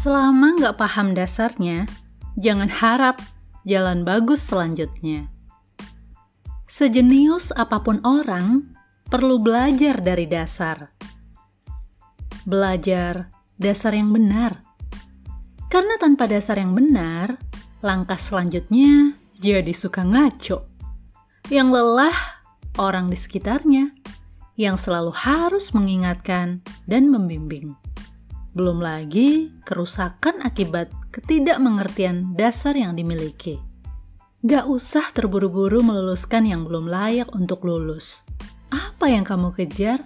Selama nggak paham dasarnya, jangan harap jalan bagus selanjutnya. Sejenius apa pun orang, perlu belajar dari dasar. Belajar dasar yang benar. Karena tanpa dasar yang benar, langkah selanjutnya jadi suka ngaco. Yang lelah orang di sekitarnya, yang selalu harus mengingatkan dan membimbing. Belum lagi kerusakan akibat ketidakmengertian dasar yang dimiliki. Gak usah terburu-buru meluluskan yang belum layak untuk lulus. Apa yang kamu kejar?